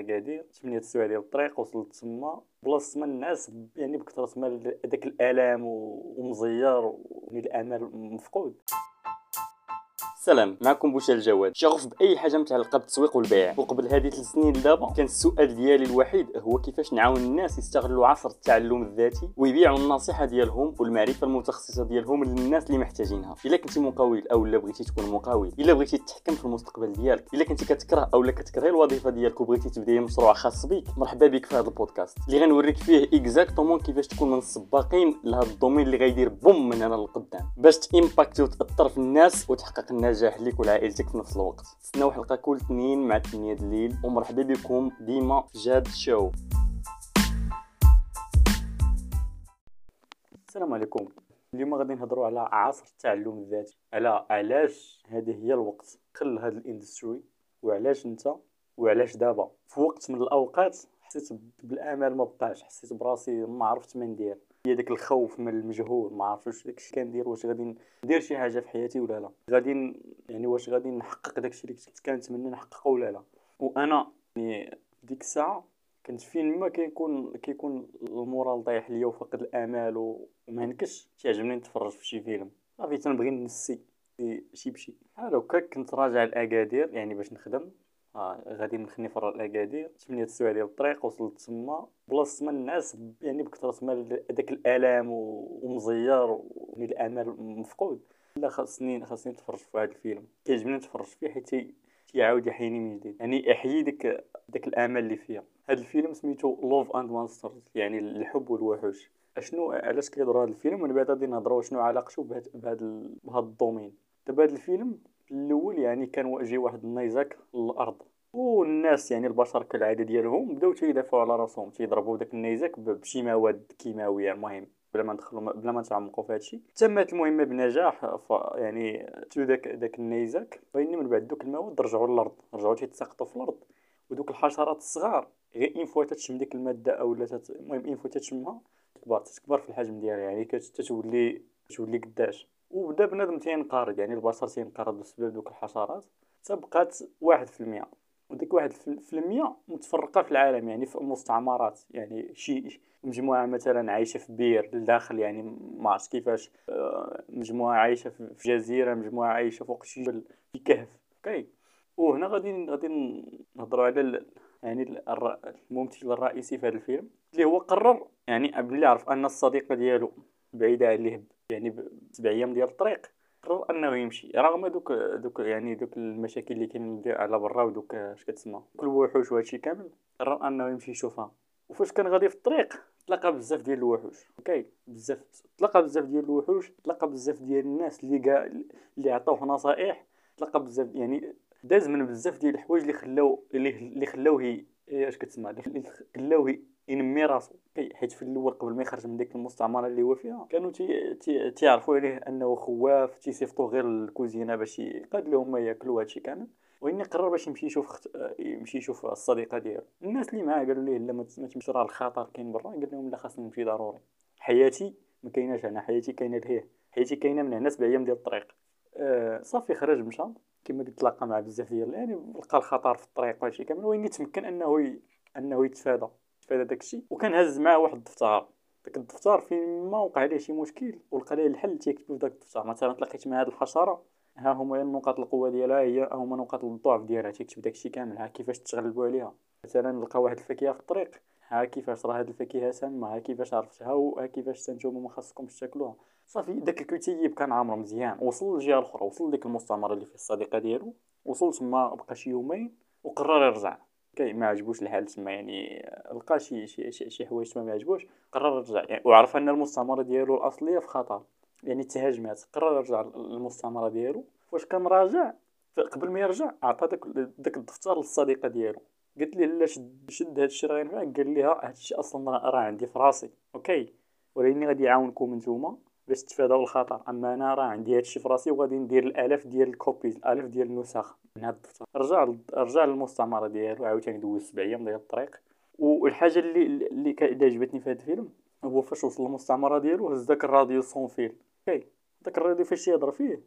اكادير 8 سوايع ديال الطريق وصلت تما بلاصه ما الناس يعني بكثرة ما داك الآلام ومزير والامل مفقود. سلام معكم بوشا الجواد. شغوف باي حاجة متعلقه بالتسويق والبيع. وقبل هذه ثلاث سنين دابا كان السؤال ديالي الوحيد هو كيفاش نعاون الناس يستغلوا عصر التعلم الذاتي ويبيعوا النصيحة ديالهم والمعرفة المتخصصة ديالهم للناس اللي محتاجينها. إلا كنتي مقاول أو لا بغيتي تكون مقاول إلا بغيتي تتحكم في المستقبل ديالك إلا كنتي كتكره أو لا كتكرهي الوظيفة ديالك وبغيتي تبدأي مشروع خاص بك مرحبا بك في هذا البودكاست. اللي غنوريك فيه exactement كيفاش تكون من السباقين لهذا ال domaine اللي غيدير boom من هنا للقدام باش ت impacter وتأثر في الناس وتحقق النجاح ليك والعائله عائلتك في نفس الوقت. تسناو حلقه كل اثنين مع 8 الليل ومرحبا بكم ديما جاد شو. السلام عليكم. اليوم غادي نهضروا على عصر التعلم الذاتي. على علاش هذه هي الوقت خل هذا ال industry؟ وعلاش انت؟ وعلاش دابا؟ في وقت من الأوقات حسيت بالامال ما بقاش. حسيت براسي ما عرفت ما ندير. هي داك الخوف من المجهول ما عرفتش داكشي كندير واش غادي ندير شي حاجة في حياتي ولا لا. غادي يعني واش غادي نحقق داكشي اللي كنت كنتمنى نحققه ولا لا. وأنا يعني ديك الساعة كنت فين ما كيكون كيكون المورال طايح ليا وفقد الأمال وما نكش تيعجبني نتفرج في شي فيلم. صافي تنبغي نسي شي بشي. بحال كنت راجع لاكادير يعني باش نخدم. غادي نخني في الاكادير 8 سوايع ديال الطريق وصلت تما بلاصه ما الناس يعني بكثرة ما داك الآلام ومزير والامل مفقود. لا خاصني خاصني نتفرج في هذا الفيلم. كيعجبني نتفرج فيه حيت تيعاود يحييني من جديد. يعني يحيي ديك داك الامل اللي فيا هذا الفيلم سميتو Love and Monsters يعني الحب والوحوش. أشنو علاش كيدور هذا الفيلم؟ ومن بعد غادي نهضروا شنو علاقته بهذا بهذا ال domaine. دابا هذا الفيلم الأول يعني كان جي واحد النيزك للأرض والناس يعني البشر كالعادة ديالهم بداو تيدافعوا على راسهم تيضربوا داك النيزك بشي مواد كيماوية المهم بلا ما ندخلوا بلا ما نتعمقوا في هادشي تمت المهمة بنجاح ف يعني تو داك داك النيزك فاني من بعد دوك المواد رجعوا للأرض رجعوا تيتساقطوا في الأرض ودوك الحشرات الصغار غير une fois تتشم ديك المادة أو لا. المهم une fois تتشمها تكبر تكبر في الحجم ديالها يعني كتولي تولي قداش وبدا بنادم تينقرض يعني البشر تينقرض بسبب دوك الحشرات تبقات واحد في المية. وديك واحد في المية متفرقة في العالم يعني في مستعمرات يعني شي مجموعة مثلا عايشة في بير لداخل يعني ما عرفتش كيفاش آه، مجموعة عايشة في جزيرة مجموعة عايشة فوق شي جبل في كهف. أوكي. وهنا غادي غادي نهضروا على يعني الممثل الرئيسي في هذا الفيلم اللي هو قرر يعني اللي عرف أن الصديقة ديالو بعيدة عليه يعني بسبع أيام ديال الطريق قرر أنه يمشي. رغم دوك دوك يعني دوك المشاكل اللي كاين على برا ودوك اش كتسمى كل الوحوش وهادشي كامل قرر أنه يمشي يشوفها. وفاش كان غادي في الطريق تلقى بزاف ديال الوحوش. أوكي؟ بزاف تلقى بزاف ديال الوحوش تلقى بزاف ديال الناس اللي كاع اللي عطاوه نصائح تلقى بزاف يعني داز من بزاف ديال الحوايج اللي خلاو اللي خلاوه اش كتسمى اللي خلاوه ينمي راسو. حيت في الأول قبل ما يخرج من ديك المستعمرة اللي هو فيها كانوا تي تي تيعرفوا عليه أنه خواف تيصيفطوه غير الكوزينة باش يقاد لهم ياكلوا هادشي كامل. وإني قرر باش يمشي يشوف خت... يمشي يشوف الصديقة ديالو. الناس اللي معاه قالوا ليه لا ما تمشي راه الخطر كاين برا. قال لهم لا خاصني نمشي ضروري. حياتي ما كايناش هنا. حياتي كاينة لهيه. حياتي كاينة من هنا سبع أيام ديال الطريق. أه صافي خرج مشى. كما قلت تلاقى مع بزاف ديال يعني لقى الخطر في الطريق وهادشي كامل. وإني تمكن أنه ي... أنه يتفادى. يتفادى داكشي؟ وكان هز معاه واحد الدفتر. داك الدفتر فين ما وقع عليه شي مشكل ولقى ليه الحل تيكتب في داك الدفتر. مثلا تلاقيت مع هاد الحشره ها هما نقاط القوة ديالها هي هما نقاط الضعف ديالها. تيكتب داكشي كامل ها كيفاش تغلبوا عليها. مثلا لقى واحد الفاكهة في الطريق ها كيفاش راه هاد الفاكهة سامة ها كيفاش عرفتها وها كيفاش نتوما ما خاصكمش تاكلوها. صافي داك الكتيب كان عامر مزيان. وصل للجهة الأخرى وصل لديك المستعمره اللي فيه الصديقة ديالو وصل تما بقى شي يومين وقرر يرجع. كاين ما عجبوش الحال تما يعني لقى شي شي شي, شي حوايج تما ما عجبوش قرر يرجع يعني وعرف أن المستعمره ديالو الأصلية في خطر يعني تهاجمات قرر يرجع للمستعمره ديالو. واش كان راجع؟ قبل ما يرجع عطى داك داك الدفتر للصديقة ديالو. قلت لي لا شد شد هذا الشيء راه قال لي هذا الشيء أصلا راه عندي في راسي. أوكي. ولكن غادي يعاونكم نتوما باش تفاداو الخطر. أما أنا راه عندي هذا الشيء في راسي وغادي ندير الالاف ديال ال copies الالاف ديال النسخ من هذا الدفتر. رجع رجع للمستعمرة ديالو عاوتاني دوز سبع أيام ديال الطريق. والحاجة اللي اللي, اللي عجبتني في هذا الفيلم هو فاش وصل للمستعمرة ديالو هز داك الراديو sans fil okay داك الراديو فاش يهضر فيه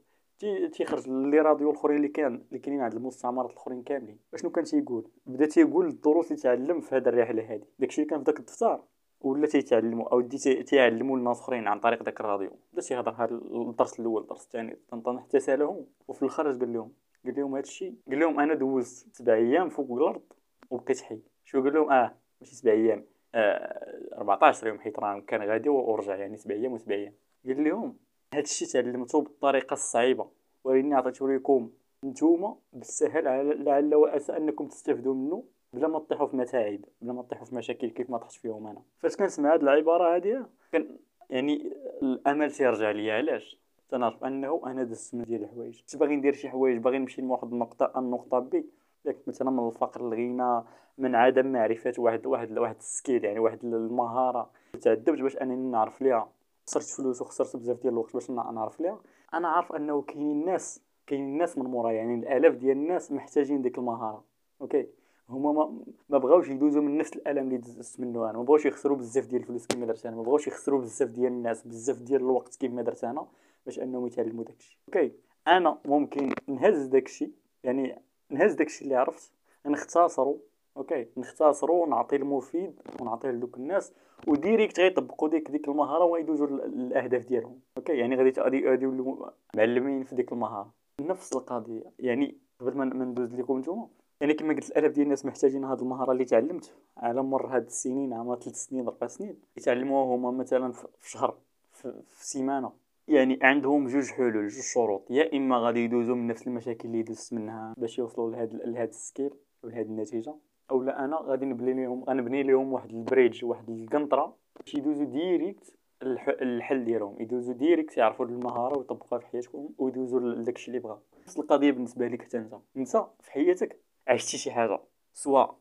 تيخرج لي راديو الأخرين اللي كان اللي كاينين عند المستعمرات الأخرين كاملين. أشنو كان تيقول؟ بدأ تيقول الدروس اللي تعلم في هذه الرحلة هذه داكشي اللي كان في داك الدفتر. ولا تيتعلموا أو تيعلموا الناس اخرين عن طريق داك الراديو. بدا تيهضر هذا الدرس الأول الدرس الثاني طنطن حتى سالهم وفي الآخر قال لهم قال لهم هذا الشيء قال لهم أنا دوزت سبع أيام فوق الأرض وبقيت حي شو قال لهم؟ آه ماشي سبع أيام. آه 14 يوم حيت راه كان غادي ورجع يعني سبع أيام وسبع أيام. قال لهم هذا الشيء تعلمته بالطريقة الصعيبة. ولكني عطيته لكم نتوما بالسهل لعل واسى انكم تستافدوا منه بلا ما تطيحوا في متاعب بلا ما تطيحوا في مشاكل كيف ما طحت فيهم أنا. فاش كنسمع هذه العبارة هذه كان يعني الأمل تيرجع ليا. علاش؟ تنعرف أنه أنا دزت من ديال الحوايج. كنت باغي ندير شي حوايج باغي نمشي لواحد النقطة النقطة بي. ياك مثلا من الفقر للغنى من عدم معرفة واحد واحد واحد ال skill يعني واحد المهارة تعذبت باش أنني نعرف ليها. خسرت فلوس وخسرت بزاف ديال الوقت باش نعرف ليها. أنا عارف أنه كاينين ناس كاينين ناس من مورا يعني الآلاف ديال الناس محتاجين ديك المهارة. okay؟ هما ما, ما بغاوش يدوزوا من نفس الألم اللي دزت منه أنا. ما بغاوش يخسروا بزاف ديال الفلوس كيما درت أنا. ما بغاوش يخسروا بزاف ديال الناس بزاف ديال الوقت كيما درت أنا باش أنهم يتعلموا داكشي. okay. أنا ممكن نهز داكشي يعني نهز داكشي اللي عرفت نختصرو. okay. نختصرو ونعطي المفيد ونعطيه لدوك الناس و direct غيطبقوا ديك ديك المهارة ويدوزوا الأهداف ديالهم. okay. يعني غادي غادي غادي يولوا معلمين في ديك المهارة. نفس القضية. يعني قبل ما ندوز لكم نتوما يعني كما قلت الالاف ديال الناس محتاجين هذه المهارة اللي تعلمت على مر هاد السنين عام ثلاث سنين أربع سنين. يتعلموها هما مثلا في شهر في, سيمانة. يعني عندهم جوج حلول جوج شروط. يا إما غادي يدوزوا من نفس المشاكل اللي دزت منها باش يوصلوا لهاد لهاد ال skill ولهاد النتيجة. أو لا أنا غادي نبني لهم غنبني لهم واحد ال bridge واحد القنطرة باش يدوزوا direct الحل ديالهم. يدوزوا direct يعرفوا المهارة ويطبقوها في حياتهم ويدوزوا لداكشي اللي بغا. نفس القضية بالنسبة لك حتى أنت. أنت في حياتك عشتي شي حاجة سواء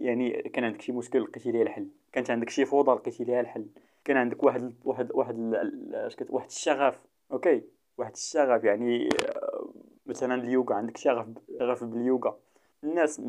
يعني كان عندك شي مشكل لقيتي ليه الحل. كانت عندك شي فوضى لقيتي ليها الحل. كان عندك واحد واحد واحد واحد الشغف okay. واحد الشغف يعني آه، مثلا اليوغا عندك شغف شغف باليوغا. الناس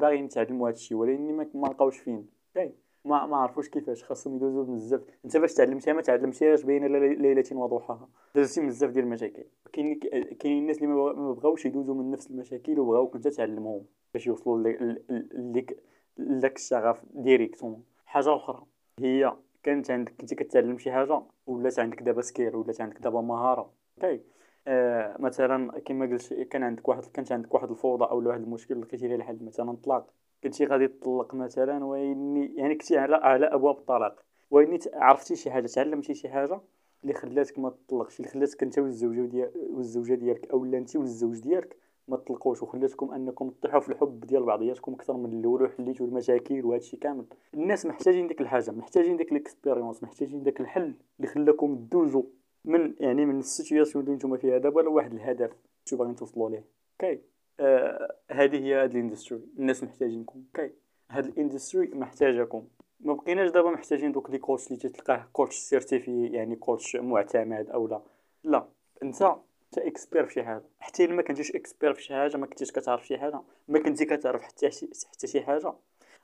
باغيين يتعلموا هذا الشيء ولكن ما لقاوش فين. okay. ما ما عرفوش كيفاش خاصهم يدوزوا بزاف انت باش تعلمتيها ما تعلمتيهاش بين ليلة وضحاها دازتي بزاف ديال المشاكل. كاين كاين الناس اللي ما بغاوش يدوزوا من نفس المشاكل وبغاوك انت تعلمهم باش يوصلوا لك لك الشغف directement حاجة أخرى هي كانت عندك كنتي كتعلم شي حاجة ولات عندك دابا skill ولات عندك دابا مهارة. okay. آه مثلا كما قلت كان عندك واحد كانت عندك واحد الفوضى أو واحد المشكل لقيتي ليه الحل مثلا الطلاق كنتي غادي تطلق مثلا ويني يعني كنتي على على أبواب الطلاق. ويني عرفتي شي حاجة تعلمتي شي حاجة اللي خلاتك ما تطلقش اللي خلاتك أنت والزوجة ديال والزوجة ديالك أو لا انت والزوج ديالك ما تطلقوش. وخلاتكم أنكم تطيحوا في الحب ديال بعضياتكم أكثر من الأول وحليتوا المشاكل وهذا الشيء كامل. الناس محتاجين ديك الحاجة محتاجين ديك ال expérience محتاجين داك الحل اللي خلاكم تدوزوا من يعني من ال situation اللي نتوما فيها. دابا لواحد الهدف شو باغيين توصلوا ليه. okay؟ آه هذه هي هاد ال industry. الناس محتاجينكم. okay. هاد ال industry محتاجاكم ما بقيناش دابا محتاجين دوك les coachs اللي تلقاه coach certifié يعني coach معتمد أو لا. لا. أنت انت expert في حاجة. حتى إلا ما كنتيش expert في شي حاجة ما كنتيش كتعرف شي حاجة. ما كنتي كتعرف حتى حتى شي حاجة.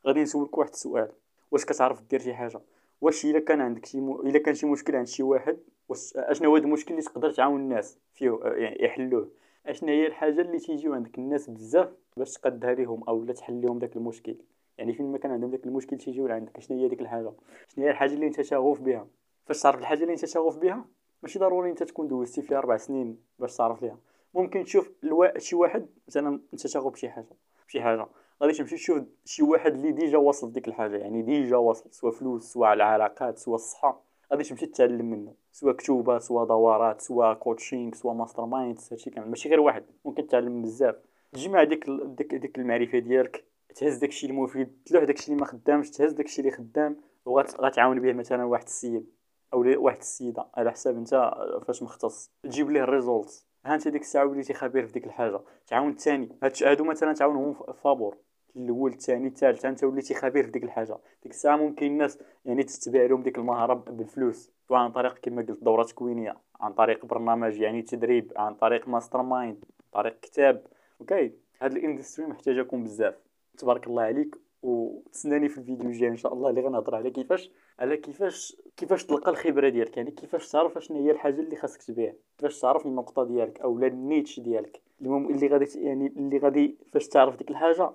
غادي نسولك واحد السؤال. واش كتعرف دير شي حاجة؟ واش إلا كان عندك شي م... إلا كان شي مشكل عند شي واحد واش أشنو هو المشكل اللي تقدر تعاون الناس فيه؟ يعني يحلوه. اشنا هي الحاجة اللي تيجيو عندك الناس بزاف باش تقدها ليهم أو لا تحل لهم داك المشكل. يعني فين ما كان عندهم داك المشكل تيجيو لعندك شنو هي ديك الحاجة؟ شنو هي الحاجة اللي انت شغوف بها؟ فاش تعرف الحاجة اللي انت شغوف بها ماشي ضروري انت تكون دوزتي فيها أربع سنين باش تعرف ليها. ممكن تشوف الوا... شي واحد مثلا انت شغوف بشي حاجة بشي حاجة. غادي تمشي تشوف شي واحد اللي déjà وصل ديك الحاجة يعني déjà وصل سواء فلوس سواء العلاقات سواء الصحة. غادي تمشي تتعلم منه سواء كتوبة سواء دورات سواء coaching سواء mastermind هادشي كامل. ماشي غير واحد ممكن تتعلم بزاف. تجمع ديك ديك, ديك المعرفة ديالك تهز داكشي المفيد تلوح داكشي اللي ما خدامش تهز داكشي اللي خدام وغتعاون به مثلا واحد السيد أو واحد السيدة. على حساب أنت فاش مختص. تجيب ليه ال result ها أنت ديك الساعة وليتي خبير في ديك الحاجة. تعاون الثاني هادو مثلا تعاونهم فابور الأول الثاني الثالث. أنت وليتي خبير في ديك الحاجة. ديك الساعة ممكن الناس يعني تتبع لهم ديك المهارة بالفلوس. سواء عن طريق كما قلت دورة تكوينية عن طريق برنامج يعني تدريب عن طريق mastermind عن طريق كتاب. okay؟ هاد ال industry محتاجاكم بزاف. تبارك الله عليك. وتسناني في الفيديو الجاي إن شاء الله اللي غنهضر على كيفاش على كيفاش كيفاش تلقى الخبرة ديالك. يعني كيفاش تعرف شنو هي الحاجة اللي خاصك تبيع. كيفاش تعرف النقطة ديالك أو ال niche ديالك. المهم اللي غادي يعني اللي غادي فاش تعرف ديك الحاجة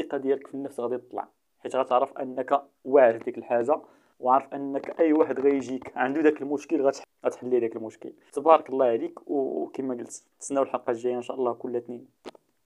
الثقة ديالك في النفس غادي تطلع. حيت غتعرف أنك واعر ديك الحاجة وعارف أنك أي واحد غيجيك عنده داك المشكل غتحل ليه داك المشكل. تبارك الله عليك وكما قلت تسناو الحلقة الجاية إن شاء الله كل اثنين.